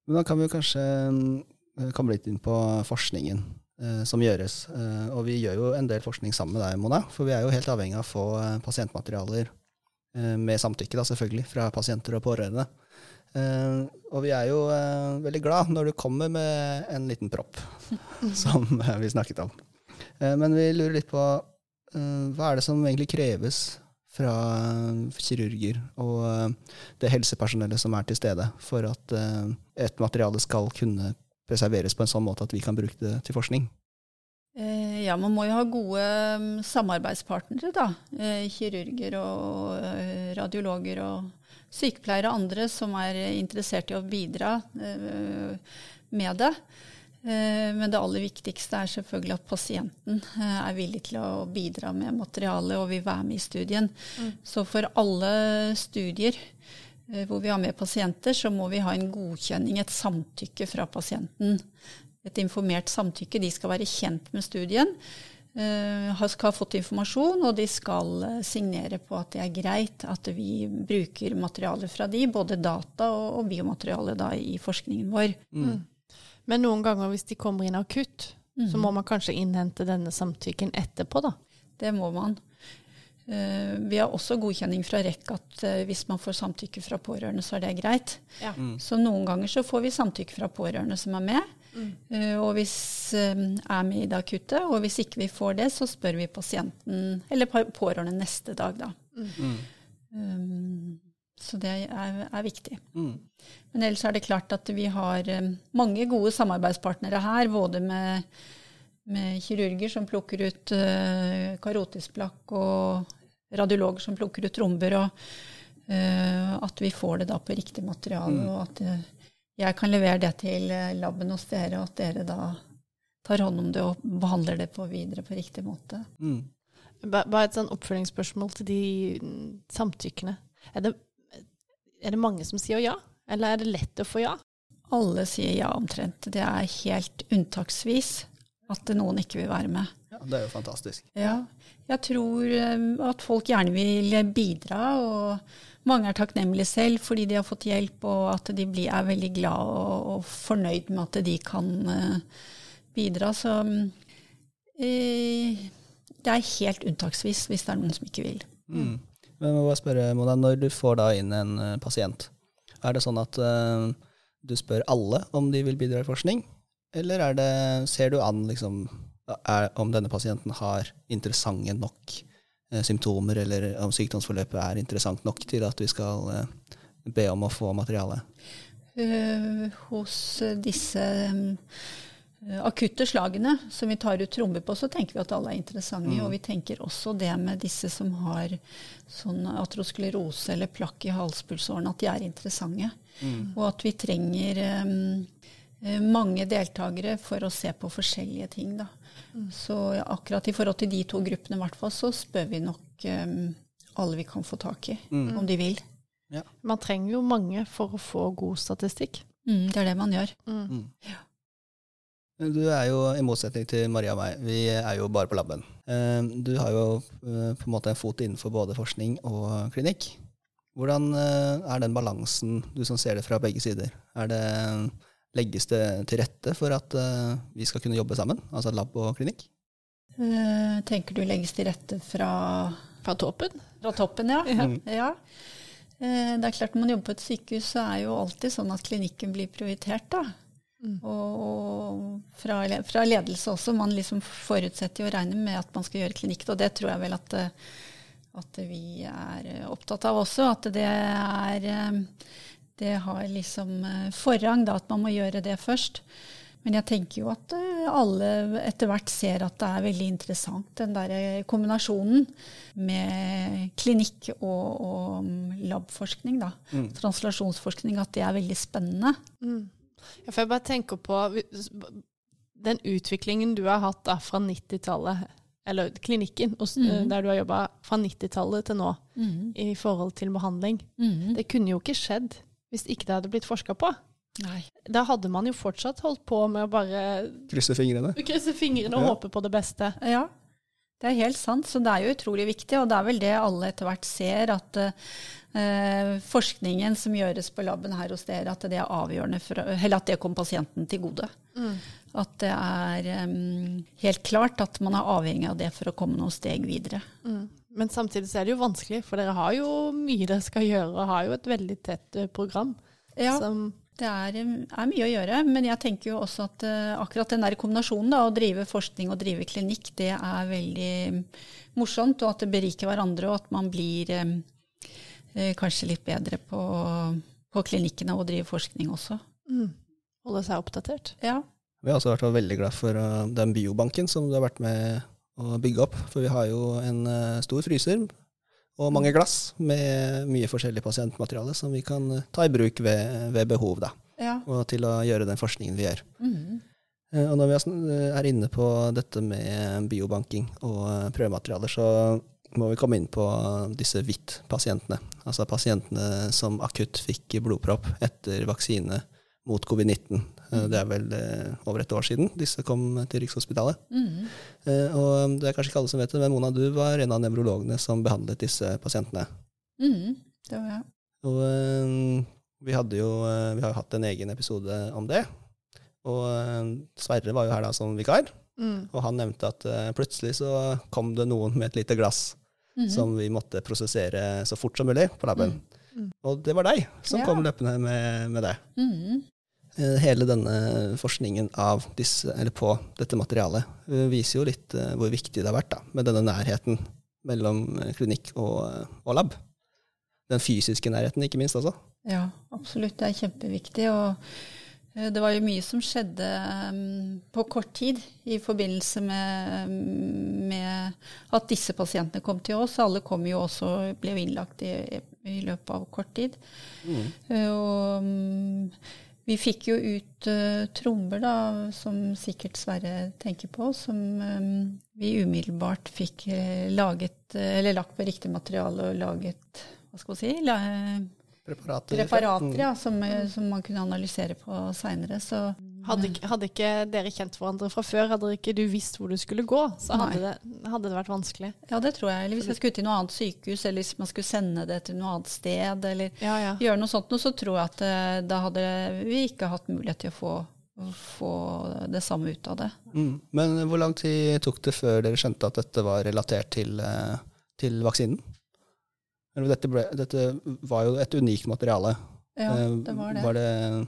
Speaker 1: Men da kan vi kanskje eh, komme litt inn på forskningen eh, som gjøres. Eh, og vi gjør jo en del forskning sammen med deg, Mona, for vi er jo helt avhengig av å få eh, pasientmaterialer eh, med samtykke, da selvfølgelig, fra pasienter og pårørende. Eh, og vi er jo veldig glad når du kommer med en liten propp, som vi snakket om. Eh, men vi lurer litt på hva er det som egentlig kreves fra kirurger og eh, det helsepersonellet som er til stede, for at eh, et materiale skal kunne preserveres på en sånn måte at vi kan bruke det til forskning.
Speaker 3: Eh, ja, man må jo ha gode mm, samarbeidspartnere, da. Eh, kirurger og eh, radiologer og sykepleiere og andre som er interessert i å bidra eh, med det. Eh, Men det aller viktigste er selvfølgelig at pasienten eh, er villig til å bidra med materiale og vil være med i studien. Så for alle studier eh, hvor vi har med pasienter, så må vi ha en godkjenning, et samtykke fra pasienten. Et informert samtykke. De skal være kjent med studien. skal ha fått informasjon, og de skal signere på at det er greit at vi bruker materiale fra de, både data og biomateriale da, i forskningen vår.
Speaker 1: Mm.
Speaker 2: Men noen ganger hvis de kommer inn akutt, så
Speaker 3: Mhm.
Speaker 2: må man kanskje innhente denne samtykken etterpå, da.
Speaker 3: Det må man. Eh, vi har også godkjenning fra REC at eh, hvis man får samtykke fra pårørende, så er det greit.
Speaker 2: Ja.
Speaker 1: Mm.
Speaker 3: Så noen ganger så får vi samtykke fra pårørende som er med. Mm. og hvis eh, er med i det akutte, og hvis ikke vi får det, så spør vi pasienten eller pårørende neste dag, da.
Speaker 1: Mm.
Speaker 3: Um, så det er, er viktig.
Speaker 1: Mm.
Speaker 3: Men ellers er det klart at vi har eh, mange gode samarbeidspartnere her, både med, med kirurger som plukker ut uh, karotisplakk, og radiologer som plukker ut tromber, og uh, at vi får det da på riktig materiale,
Speaker 1: Mm.
Speaker 3: og at uh, jeg kan levere det til laben hos dere, og at dere da tar hånd om det og behandler det på videre på riktig måte.
Speaker 1: Mm.
Speaker 2: Ba- Bare et sånn oppfølgingsspørsmål til de mm, samtykkene. Er det, er det mange som sier ja, eller er det lett å få ja?
Speaker 3: Alle sier ja omtrent. Det er helt unntaksvis at noen ikke vil være med.
Speaker 1: Ja, det er jo fantastisk.
Speaker 3: Ja, jeg tror eh, at folk gjerne vil bidra, og mange er takknemlige selv fordi de har fått hjelp, og at de blir, er veldig glad og, og fornøyd med at de kan eh, bidra. Så eh, det er helt unntaksvis hvis det er noen som ikke vil.
Speaker 1: Mm. Men jeg må bare spørre, Mona, når du får da inn en eh, pasient, er det sånn at uh, du spør alle om de vil bidra i forskning, eller er det, ser du an liksom, er, om denne pasienten har interessante nok uh, symptomer, eller om sykdomsforløpet er interessant nok til at vi skal uh, be om å få materiale?
Speaker 3: Hos disse eh, akutte slagene som vi tar ut trommer på, så tenker vi at alle er interessante.
Speaker 1: Mm.
Speaker 3: Og vi tenker også det med disse som har sånn atrosklerose eller plakk i halspulsåren, at de er interessante.
Speaker 1: Mm.
Speaker 3: Og at vi trenger eh, eh, mange deltakere for å se på forskjellige ting. Da. Så akkurat i forhold til de to gruppene, i hvert fall, så spør vi nok um, alle vi kan få tak i,
Speaker 1: Mm.
Speaker 3: om de vil.
Speaker 2: Man trenger jo mange for å få god statistikk.
Speaker 3: Mm, det er det man gjør.
Speaker 2: Mm.
Speaker 1: Du er jo, i motsetning til Maria og meg, vi er jo bare på laben. Eh, Du har jo eh, på en måte en fot innenfor både forskning og klinikk. Hvordan eh, er den balansen, du som ser det fra begge sider? Er det, legges det til rette for at eh, vi skal kunne jobbe sammen, altså lab og klinikk?
Speaker 3: Eh, tenker du legges til rette fra,
Speaker 2: Fra toppen.
Speaker 3: fra toppen, ja?
Speaker 2: Ja.
Speaker 1: Mm.
Speaker 3: ja. Eh, det er klart Når man jobber på et sykehus, så er jo alltid sånn at klinikken blir prioritert. da.
Speaker 2: Mm.
Speaker 3: Og, og fra, fra ledelse også. Man liksom forutsetter jo og regner med at man skal gjøre klinikk. Og det tror jeg vel at, eh, at vi er eh, opptatt av også. At det er eh, Det har liksom forrang, da, at man må gjøre det først. Men jeg tenker jo at alle etter hvert ser at det er veldig interessant, den der kombinasjonen med klinikk og, og mm, labforskning, da.
Speaker 1: Mm.
Speaker 3: Translasjonsforskning, at det er veldig spennende.
Speaker 2: Mm. For jeg bare tenker på den utviklingen du har hatt da fra 90-tallet, eller klinikken
Speaker 3: Mhm.
Speaker 2: der du har jobba fra 90-tallet til nå, i forhold til behandling.
Speaker 3: Mm.
Speaker 2: Det kunne jo ikke skjedd hvis ikke det hadde blitt forska på.
Speaker 3: Nei.
Speaker 2: Da hadde man jo fortsatt holdt på med å bare
Speaker 1: Krysse fingrene.
Speaker 2: krysse fingrene og
Speaker 1: Ja.
Speaker 2: håpe på det beste.
Speaker 3: Ja, det er helt sant. Så det er jo utrolig viktig, og det er vel det alle etter hvert ser, at eh, forskningen som gjøres på laben her hos dere, at det er avgjørende for Eller at det kommer pasienten til gode. At det er um, helt klart at man er avhengig av det for å komme noen steg videre.
Speaker 2: Mm. Men samtidig så er det jo vanskelig, for dere har jo mye dere skal gjøre, og har jo et veldig tett eh, program.
Speaker 3: Ja,
Speaker 2: Som,
Speaker 3: det er, er mye å gjøre, men jeg tenker jo også at eh, akkurat den der kombinasjonen, da, å drive forskning og drive klinikk, det er veldig morsomt, og at det beriker hverandre, og at man blir eh, kanskje litt bedre på, på klinikkene og drive forskning også.
Speaker 2: mm, holde seg oppdatert.
Speaker 3: Ja.
Speaker 1: Vi har også vært veldig glad for uh, den biobanken som du har vært med å bygge opp. For vi har jo en uh, stor fryser og mange glass med mye forskjellig pasientmateriale som vi kan uh, ta i bruk ved, ved behov, da,
Speaker 3: ja.
Speaker 1: og til å gjøre den forskningen vi gjør. Eh, Og når vi er er inne på dette med biobanking og eh, prøvematerialer, så må vi komme inn på disse hvitt-pasientene. Altså pasientene som akutt fikk blodpropp etter vaksine mot covid-19. Eh, Det er vel eh, over et år siden disse kom til Rikshospitalet.
Speaker 3: Mm.
Speaker 1: Eh, Og det er kanskje ikke alle som vet det, men Mona, du var en av nevrologene som behandlet disse pasientene.
Speaker 3: Mm, Det var jeg.
Speaker 1: Og eh, vi, hadde jo, vi har jo hatt en egen episode om det. Og eh, Sverre var jo her da som vikar,
Speaker 2: Mm.
Speaker 1: og han nevnte at plutselig så kom det noen med et lite glass
Speaker 3: -hmm.
Speaker 1: som vi måtte prosessere så fort som mulig på laben.
Speaker 2: Mm.
Speaker 1: Og det var deg som
Speaker 3: Ja.
Speaker 1: kom løpende med, med det. Eh, Hele denne forskningen av disse, eller på dette materialet eh, viser jo litt eh, hvor viktig det har vært da, med denne nærheten mellom klinikk og, og lab. Den fysiske nærheten, ikke minst. altså.
Speaker 3: Ja, absolutt. Det er kjempeviktig. Og det var jo mye som skjedde mm, på kort tid i forbindelse med, mm, med at disse pasientene kom til oss. Alle kom jo også og ble jo innlagt i, i løpet av kort tid. Mm. Og mm, vi fikk jo ut uh, trommer, da, som sikkert Sverre tenker på, som um, vi umiddelbart fikk eh, laget, eh, eller lagt på riktig materiale og laget hva skal man si, la,
Speaker 1: Preparater.
Speaker 3: preparater ja, som, eh, som man kunne analysere på seinere. Så
Speaker 2: Hadde, ikke- hadde ikke dere kjent hverandre fra før, hadde ikke du visst hvor du skulle gå, så hadde, det, hadde det vært vanskelig.
Speaker 3: ja, det tror jeg. Eller hvis jeg skulle til noe annet sykehus, eller hvis man skulle sende det til noe annet sted, eller
Speaker 2: Ja, ja.
Speaker 3: gjøre noe sånt, noe, så tror jeg at eh, da hadde vi ikke hatt mulighet til å få, få det samme ut av det.
Speaker 1: Mm. Men hvor lang tid tok det før dere skjønte at dette var relatert til, eh, til vaksinen? Dette, ble, dette var jo et unikt materiale.
Speaker 3: Ja,
Speaker 1: Eh,
Speaker 3: det var det.
Speaker 1: Var det,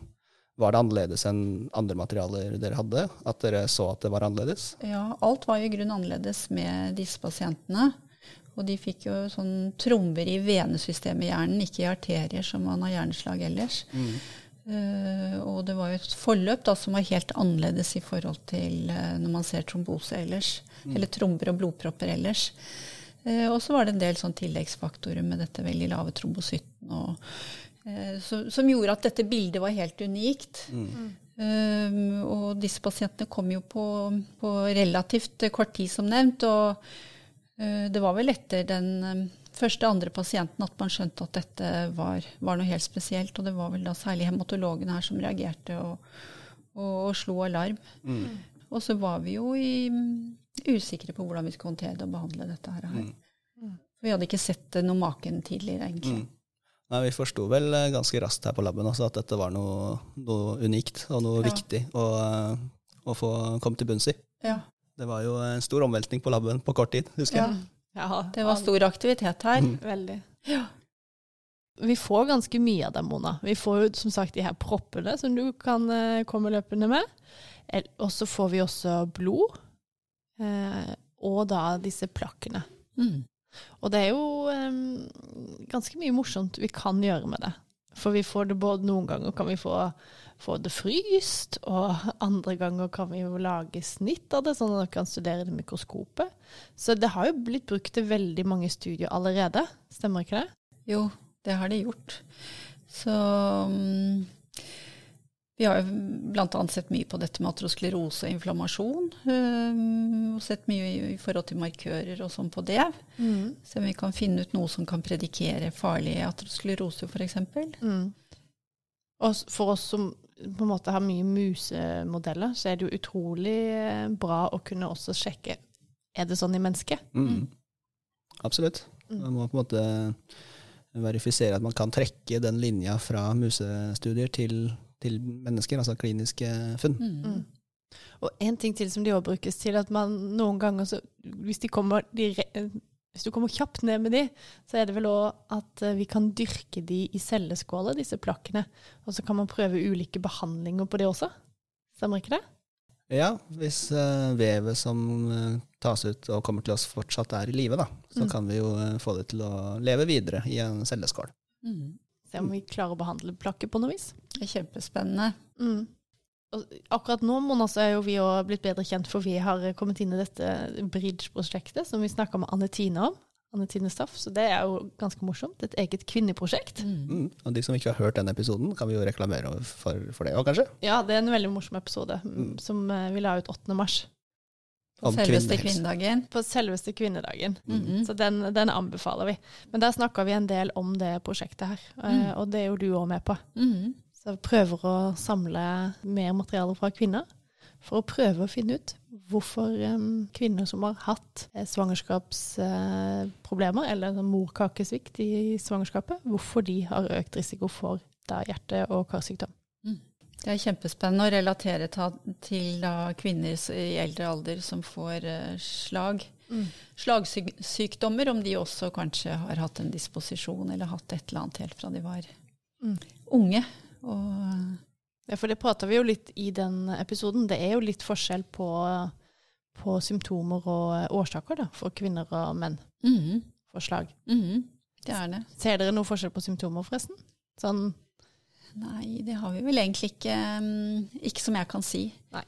Speaker 1: var det annerledes enn andre materialer dere hadde? At dere så at det var annerledes?
Speaker 3: Ja, alt var i grunn annerledes med disse pasientene. Og de fikk jo sånn trommer i venesystemet i hjernen, ikke i arterier som man har hjerneslag ellers. Eh, og det var jo et forløp da, som var helt annerledes i forhold til eh, når man ser trombose ellers. Eller tromber og blodpropper ellers. Eh, og så var det en del sånn tilleggsfaktorer med dette veldig lave trombosytten. Og, eh, så, som gjorde at dette bildet var helt unikt. Um, og disse pasientene kom jo på, på relativt kort tid, som nevnt. Og uh, det var vel etter den um, første andre pasienten at man skjønte at dette var, var noe helt spesielt. Og det var vel da særlig hematologene her som reagerte og, og, og slo alarm. Og så var vi jo i, usikre på hvordan vi skulle håndtere det og behandle dette her. Vi hadde ikke sett noe maken tidligere, egentlig.
Speaker 1: Mm. Nei, Vi forsto vel eh, ganske raskt her på laben også at dette var noe, noe unikt og noe
Speaker 3: Ja.
Speaker 1: viktig å, eh, å få komme til bunns i.
Speaker 3: Ja,
Speaker 1: Det var jo en stor omveltning på laben på kort tid, husker
Speaker 3: ja.
Speaker 1: jeg.
Speaker 2: Ja,
Speaker 3: Det var stor aktivitet her.
Speaker 2: Veldig.
Speaker 3: Ja.
Speaker 2: Vi får ganske mye av dem, Mona. Vi får jo som sagt de her proppene som du kan eh, komme løpende med. Og så får vi også blod. Eh, og da disse plakkene.
Speaker 3: Mm.
Speaker 2: Og det er jo um, ganske mye morsomt vi kan gjøre med det. For vi får det både noen ganger kan vi få, få det fryst, og andre ganger kan vi jo lage snitt av det, sånn at dere kan studere det mikroskopet. Så det har jo blitt brukt til veldig mange studier allerede, stemmer ikke det?
Speaker 3: Jo, det har det gjort. Så mm, vi har jo bl.a. sett mye på dette med atrosklerose og inflammasjon. og sett mye i, forhold til markører og sånn på det. Se om vi kan finne ut noe som kan predikere farlig atrosklerose, f.eks.
Speaker 2: Mm. Og for oss som på en måte har mye musemodeller, så er det jo utrolig eh, bra å kunne også sjekke er det sånn i mennesket.
Speaker 1: Mm. Absolutt.
Speaker 2: Mm.
Speaker 1: Man må på en måte verifisere at man kan trekke den linja fra musestudier til, til mennesker, altså kliniske funn.
Speaker 3: Mm.
Speaker 2: Og en ting til som de òg brukes til, at man noen ganger så Hvis de kommer dire- hvis du kommer kjapt ned med de, så er det vel òg at eh, vi kan dyrke de i celleskåler, disse plakkene. Og så kan man prøve ulike behandlinger på det også. Stemmer ikke det?
Speaker 1: Ja, hvis eh, vevet som eh, tas ut og kommer til oss fortsatt er i live, da, så
Speaker 2: Mm.
Speaker 1: kan vi jo eh, få det til å leve videre i en celleskål.
Speaker 3: Mm.
Speaker 2: Se om vi klarer å behandle plakket på noe vis.
Speaker 3: Det er kjempespennende.
Speaker 2: Mm. Og akkurat nå Mona, så er jo vi også blitt bedre kjent, for vi har kommet inn i dette Bridge-prosjektet som vi snakka med Anne Tine om. Anne Tine Staff, så det er jo ganske morsomt. Et eget kvinneprosjekt.
Speaker 3: Mm.
Speaker 1: Mm. Og de som ikke har hørt den episoden, kan vi jo reklamere for, for det òg, kanskje?
Speaker 2: Ja, det er en veldig morsom episode mm, som eh, vi la ut 8. mars.
Speaker 3: På selveste kvinnedagen.
Speaker 2: På selveste kvinnedagen.
Speaker 3: Mm.
Speaker 2: Så den, den anbefaler vi. Men der snakka vi en del om det prosjektet her,
Speaker 3: Mm.
Speaker 2: og det er jo du òg med på.
Speaker 3: Mm.
Speaker 2: Så vi prøver å samle mer materiale fra kvinner for å prøve å finne ut hvorfor um, kvinner som har hatt eh, svangerskapsproblemer, uh, eller sånn morkakesvikt i svangerskapet, hvorfor de har økt risiko for da, hjerte- og karsykdom.
Speaker 3: Det er kjempespennende å relatere til da, kvinner i eldre alder som får uh, slag. Mm. Slagsykdommer, om de også kanskje har hatt en disposisjon eller hatt et eller annet helt fra de var mm. unge. Og
Speaker 2: ja, for det prata vi jo litt i den episoden. Det er jo litt forskjell på, på symptomer og årsaker da, for kvinner og menn mm. for slag.
Speaker 3: Mm. Det er det.
Speaker 2: Ser dere noe forskjell på symptomer, forresten? Sånn
Speaker 3: Nei, det har vi vel egentlig ikke. Mm, ikke som jeg kan si.
Speaker 2: Nei.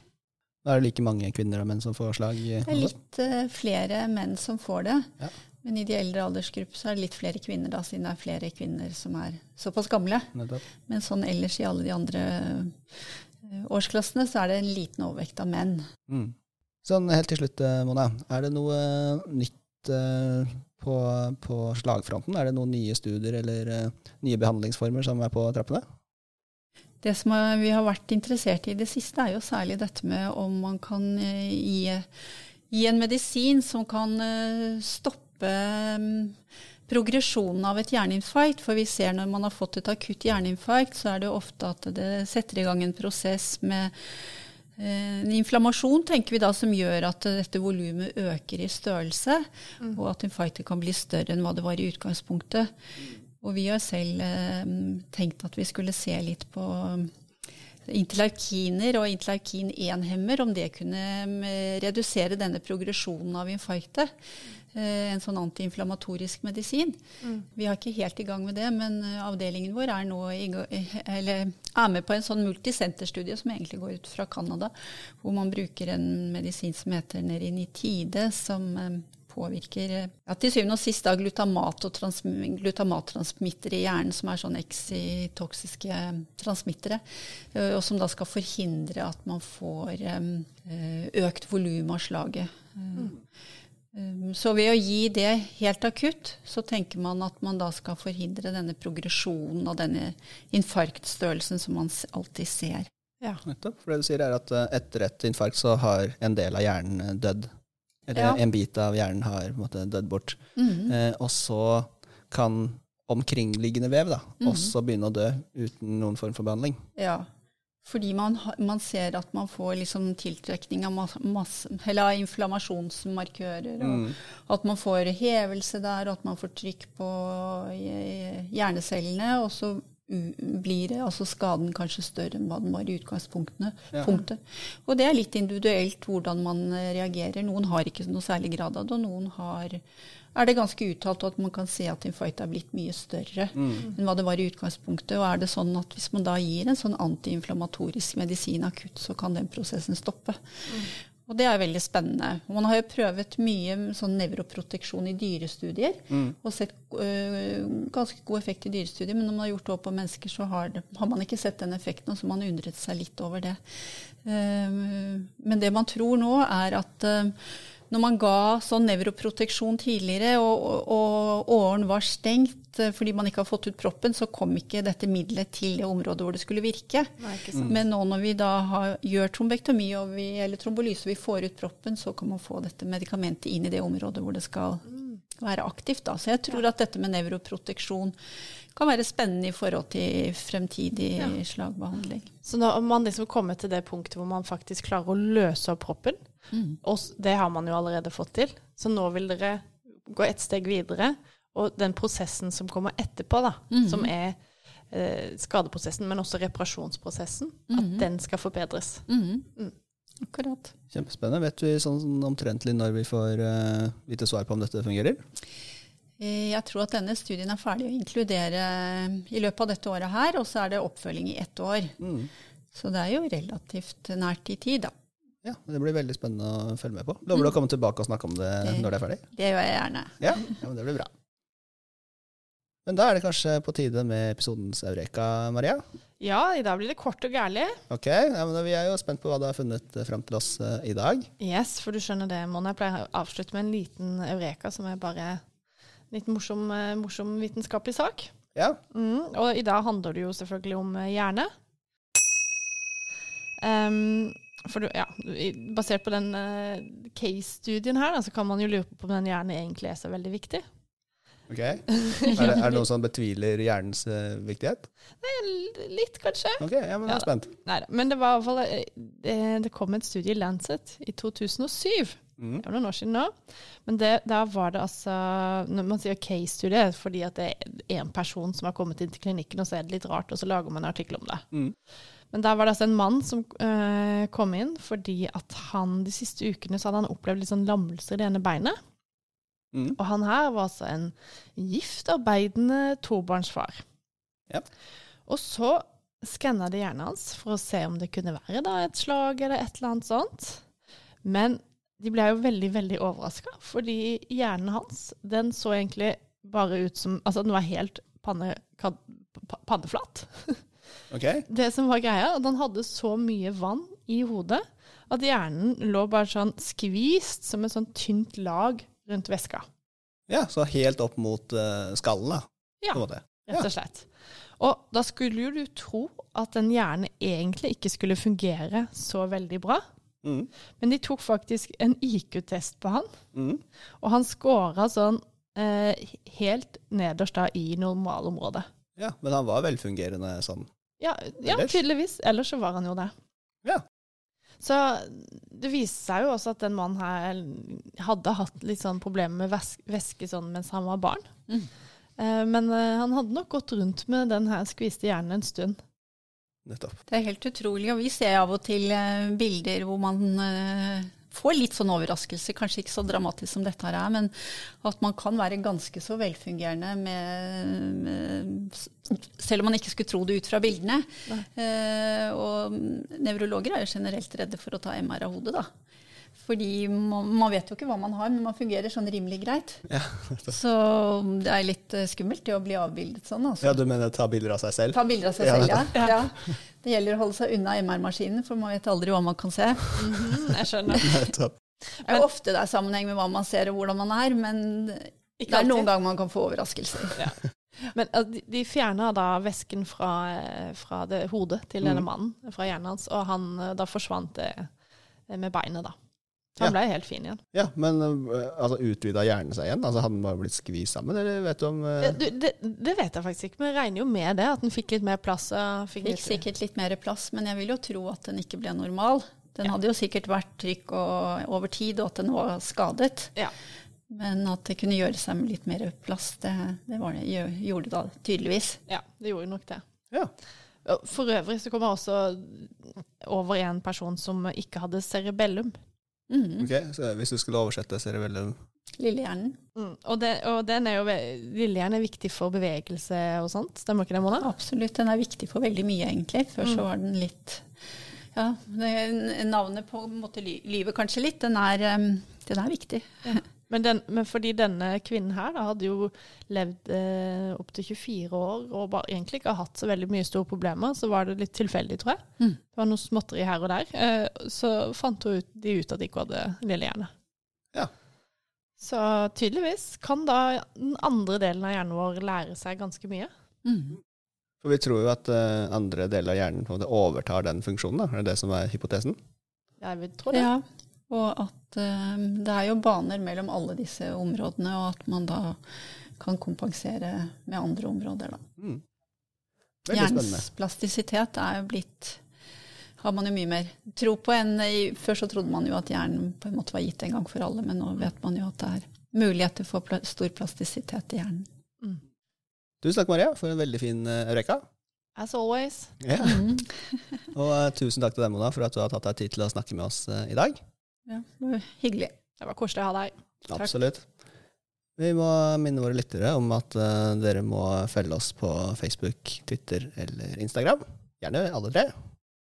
Speaker 1: Da er det like mange kvinner og menn som får slag?
Speaker 3: Det er litt uh, flere menn som får det. Ja. Men i de eldre aldersgrupper så er det litt flere kvinner, da, siden det er flere kvinner som er såpass gamle. Men sånn ellers i alle de andre uh, årsklassene så er det en liten overvekt av menn.
Speaker 1: Mm. Sånn helt til slutt, eh, Mona. Er det noe nytt uh, på, på, slagfronten? Er det noen nye studier eller nye behandlingsformer som er på trappene?
Speaker 3: Det som vi har vært interessert i i det siste, er jo særlig dette med om man kan gi, gi en medisin som kan stoppe stoppe mm, progresjonen av et hjerneinfarkt. For vi ser når man har fått et akutt hjerneinfarkt, så er det ofte at det setter i gang en prosess med eh, en inflammasjon tenker vi da som gjør at dette volumet øker i størrelse, mm. og at infarktet kan bli større enn hva det var i utgangspunktet. Og vi har selv eh, tenkt at vi skulle se litt på interleukiner og interleukin-1-hemmer, om det kunne mm, redusere denne progresjonen av infarktet. Eh, en sånn antiinflamatorisk medisin. Mm. Vi er ikke helt i gang med det, men eh, avdelingen vår er nå i, er med på en sånn multisenterstudie som egentlig går ut fra Canada, hvor man bruker en medisin som heter Nerinitide, som eh, påvirker ja, til syvende og sist da, glutamat og glutamattransmittere i hjernen, som er sånn exitoksiske transmittere, og som da skal forhindre at man får økt volum av slaget. Mm. Så ved å gi det helt akutt, så tenker man at man da skal forhindre denne progresjonen og denne infarktstørrelsen som man alltid ser.
Speaker 1: Ja. Nettopp. For det du sier er at eh, etter et infarkt så har en del av hjernen eh, dødd. Eller ja. en bit av hjernen har måte, dødd bort. Mm eh, og så kan omkringliggende vev da, mm også begynne å dø uten noen form for behandling.
Speaker 3: Ja. Fordi man, man, ser at man får liksom tiltrekning av, masse, av inflammasjonsmarkører. Mm. At man får hevelse der, og at man får trykk på hjernecellene. Og så blir det, altså skaden kanskje større enn hva den var i utgangspunktet. Ja. Og det er litt individuelt hvordan man reagerer. Noen har ikke noe særlig grad av det, og noen har er det ganske uttalt at man kan se at infarkt er blitt mye større mm. enn hva det var i utgangspunktet. Og er det sånn at hvis man da gir en sånn antiinflamatorisk medisin akutt, så kan den prosessen stoppe. Mm. Og det er veldig spennende. Man har jo prøvet mye sånn nevroproteksjon i dyrestudier. Mm. Og sett øh, ganske god effekt i dyrestudier, men når man har gjort det opp på mennesker, så har, det, har man ikke sett den effekten, og så man undret seg litt over det. Uh, men det man tror nå, er at uh, når man ga sånn nevroproteksjon tidligere, og, og, og, åren var stengt eh, fordi man ikke har fått ut proppen, så kom ikke dette middelet til det området hvor det skulle virke. Det Men nå når vi da har, gjør trombektomi vi, eller trombolyse og vi får ut proppen, så kan man få dette medikamentet inn i det området hvor det skal være aktivt. Da. Så jeg tror ja. at dette med nevroproteksjon kan være spennende i forhold til fremtidig ja. slagbehandling.
Speaker 2: Så når man liksom kommer til det punktet hvor man faktisk klarer å løse opp proppen, Mm. Og det har man jo allerede fått til. Så nå vil dere gå et steg videre. Og den prosessen som kommer etterpå, da, mm. som er eh, skadeprosessen, men også reparasjonsprosessen, mm. at den skal forbedres.
Speaker 3: Mm. Mm. Akkurat.
Speaker 1: Kjempespennende. Vet vi sånn omtrentlig når vi får uh, vite svar på om dette fungerer?
Speaker 3: Eh, jeg tror at denne studien er ferdig å inkludere i løpet av dette året her, og så er det oppfølging i ett år. Mm. Så det er jo relativt nært i tid, da.
Speaker 1: Ja, Det blir veldig spennende å følge med på. Lover du å komme tilbake og snakke om det, når det er ferdig?
Speaker 3: Det gjør jeg gjerne.
Speaker 1: Ja, ja men Det blir bra. Men da er det kanskje på tide med episodens Eureka, Maria?
Speaker 2: Ja, i dag blir det kort og gærlig.
Speaker 1: Ok, ja, men Vi er jo spent på hva du har funnet fram til oss uh, i dag.
Speaker 2: Yes, for du skjønner det, Mona. Jeg pleier å avslutte med en liten Eureka, som er bare en litt morsom, uh, morsom vitenskapelig sak.
Speaker 1: Ja.
Speaker 2: Mm, og i dag handler det jo selvfølgelig om hjerne. Ehm, for du, ja, basert på den uh, case-studien her, da, så kan man jo lure på om den hjernen egentlig er så veldig viktig.
Speaker 1: Ok. Er det, er det noen som betviler hjernens uh, viktighet?
Speaker 2: Nei, Litt, kanskje.
Speaker 1: Ok, ja, men jeg
Speaker 2: Ja
Speaker 1: er spent.
Speaker 2: Nei, Men det var i hvert fall eh, det, det kom et studie i Lancet i 2007.
Speaker 1: Mm.
Speaker 2: Det var noen år siden nå. Men det, da var det altså Når man sier case-studie, fordi at det er én person som har kommet inn til klinikken, og så er det litt rart, og så lager man en artikkel om det.
Speaker 1: Mm.
Speaker 2: Men der var det altså en mann som eh, kom inn fordi at han de siste ukene så hadde han opplevd litt sånn lammelser i det ene beinet.
Speaker 1: Mm.
Speaker 2: Og han her var altså en gift, arbeidende tobarnsfar.
Speaker 1: Ja.
Speaker 2: Og så skanna de hjernen hans for å se om det kunne være da et slag eller et eller annet sånt. Men de ble jo veldig, veldig overraska, fordi hjernen hans den så egentlig bare ut som Altså, den var helt panne, kad, panneflat.
Speaker 1: Ok.
Speaker 2: Det som var greia, at han hadde så mye vann i hodet at hjernen lå bare sånn skvist som et sånn tynt lag rundt væska.
Speaker 1: Ja, så helt opp mot uh, skallen, da.
Speaker 2: Ja. Rett og slett. Og da skulle jo du tro at en hjerne egentlig ikke skulle fungere så veldig bra.
Speaker 1: Mm.
Speaker 2: Men de tok faktisk en IQ-test på han,
Speaker 1: Mm.
Speaker 2: og han scora sånn eh, helt nederst da i normalområdet.
Speaker 1: Ja, men han var velfungerende sånn.
Speaker 2: Ja, ja, tydeligvis. Ellers så var han jo det.
Speaker 1: Ja.
Speaker 2: Så det viste seg jo også at den mannen her hadde hatt litt sånn problemer med væs- væske sånn mens han var barn.
Speaker 3: Mm.
Speaker 2: Eh, men eh, han hadde nok gått rundt med den her skviste hjernen en stund.
Speaker 1: Nettopp.
Speaker 3: Det er helt utrolig. Og vi ser av og til eh, bilder hvor man eh, får litt sånn overraskelse, kanskje ikke så dramatisk som dette her er, men at man kan være ganske så velfungerende med, med Selv om man ikke skulle tro det ut fra bildene. Eh, og nevrologer er jo generelt redde for å ta MR av hodet, da. Fordi man, man vet jo ikke hva man har, men man fungerer sånn rimelig greit.
Speaker 1: Ja.
Speaker 3: Så det er litt eh, skummelt det å bli avbildet sånn. Altså.
Speaker 1: ja, du mener ta bilder av seg selv?
Speaker 3: Ta bilder av seg
Speaker 1: Ja,
Speaker 3: selv, ja. ja. Det gjelder å holde seg unna MR-maskinen, for man vet aldri hva man kan se.
Speaker 2: Mhm, jeg skjønner.
Speaker 3: Det er jo ofte det er sammenheng med hva man ser og hvordan man er, men det er noen ganger man kan få overraskelser.
Speaker 2: Men eh, de, fjerna da væsken fra, eh, fra det hodet til denne
Speaker 1: Mm.
Speaker 2: mannen, fra hjernen hans, og han, da forsvant det med beinet, da. Han
Speaker 1: Ja.
Speaker 2: blei helt fin igjen.
Speaker 1: Ja, men eh, altså, utvida hjernen seg igjen? Altså, hadde den bare blitt skvist sammen, eller vet du om uh...
Speaker 2: Ja, du, det, det vet jeg faktisk ikke, men jeg regner jo med det, at den fikk litt mer plass. og Fikk
Speaker 3: Fikk
Speaker 2: litt,
Speaker 3: sikkert litt mer plass, men jeg vil jo tro at den ikke ble normal. Den
Speaker 2: Ja.
Speaker 3: hadde jo sikkert vært trykk og, over tid, og at den var skadet.
Speaker 2: Ja.
Speaker 3: Men at det kunne gjøre seg med litt mer plass, det, det, var det gjorde det da tydeligvis.
Speaker 2: ja, det gjorde nok det.
Speaker 1: Ja.
Speaker 2: For øvrig så kom jeg også over en person som ikke hadde cerebellum.
Speaker 3: Mhm.
Speaker 1: Ok, så hvis du skulle oversette cerebellum
Speaker 3: Lillehjernen.
Speaker 2: Mm. Og, det, og den er jo Lillehjernen er viktig for bevegelse og sånt, stemmer ikke det, Mona?
Speaker 3: Absolutt, den er viktig for veldig mye, egentlig. Før
Speaker 2: Mm.
Speaker 3: så var den litt Ja, navnet på en måte ly- lyver kanskje litt. Den er, den er viktig.
Speaker 2: Men, den, men fordi denne kvinnen her da, hadde jo levd eh, opptil 24 år og bare, egentlig ikke har hatt så veldig mye store problemer, så var det litt tilfeldig, tror jeg.
Speaker 3: Mm.
Speaker 2: Det var noe småtteri her og der. Eh, så fant hun ut, de ut at de ikke hadde lillehjerne.
Speaker 1: Ja.
Speaker 2: Så tydeligvis kan da den andre delen av hjernen vår lære seg ganske mye.
Speaker 3: Mm.
Speaker 1: For vi tror jo at uh, andre deler av hjernen på en måte overtar den funksjonen, da. Er det det som er hypotesen?
Speaker 2: Jeg vil tro det.
Speaker 3: Ja, og at eh, det er jo baner mellom alle disse områdene, og at man da kan kompensere med andre områder, da.
Speaker 1: Mm.
Speaker 3: Hjernens plastisitet er jo blitt har man jo mye mer tro på enn i, Før så trodde man jo at hjernen på en måte var gitt en gang for alle, men nå vet man jo at det er muligheter for pl stor plastisitet i hjernen.
Speaker 2: Mm.
Speaker 1: Tusen takk, Maria, for en veldig fin Eureka.
Speaker 2: As always.
Speaker 1: Ja.
Speaker 3: Mm.
Speaker 1: Og uh, tusen takk til deg, Mona, for at du har tatt deg tid til å snakke med oss uh, i dag.
Speaker 3: Ja, det var hyggelig.
Speaker 2: Det var koselig å ha deg.
Speaker 3: Takk.
Speaker 1: Absolutt. Vi må minne våre lyttere om at uh, dere må følge oss på Facebook, Twitter eller Instagram. Gjerne alle tre.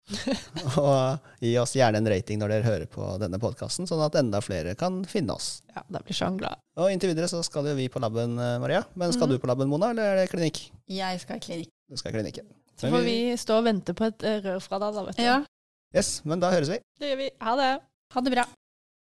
Speaker 1: og gi oss gjerne en rating når dere hører på denne podkasten, sånn at enda flere kan finne oss.
Speaker 2: Ja, da blir sånn glad.
Speaker 1: Og inntil videre så skal jo vi på laben, eh, Maria. Men skal
Speaker 2: mm.
Speaker 1: du på laben, Mona, eller er det klinikk?
Speaker 3: Jeg skal i klinikk.
Speaker 1: Du skal i klinikken.
Speaker 2: Så får vi stå og vente på et eh, rør fra deg, da, vet du.
Speaker 3: Ja,
Speaker 1: Yes, men da høres vi.
Speaker 2: Det gjør vi. Ha det.
Speaker 3: Ha det bra.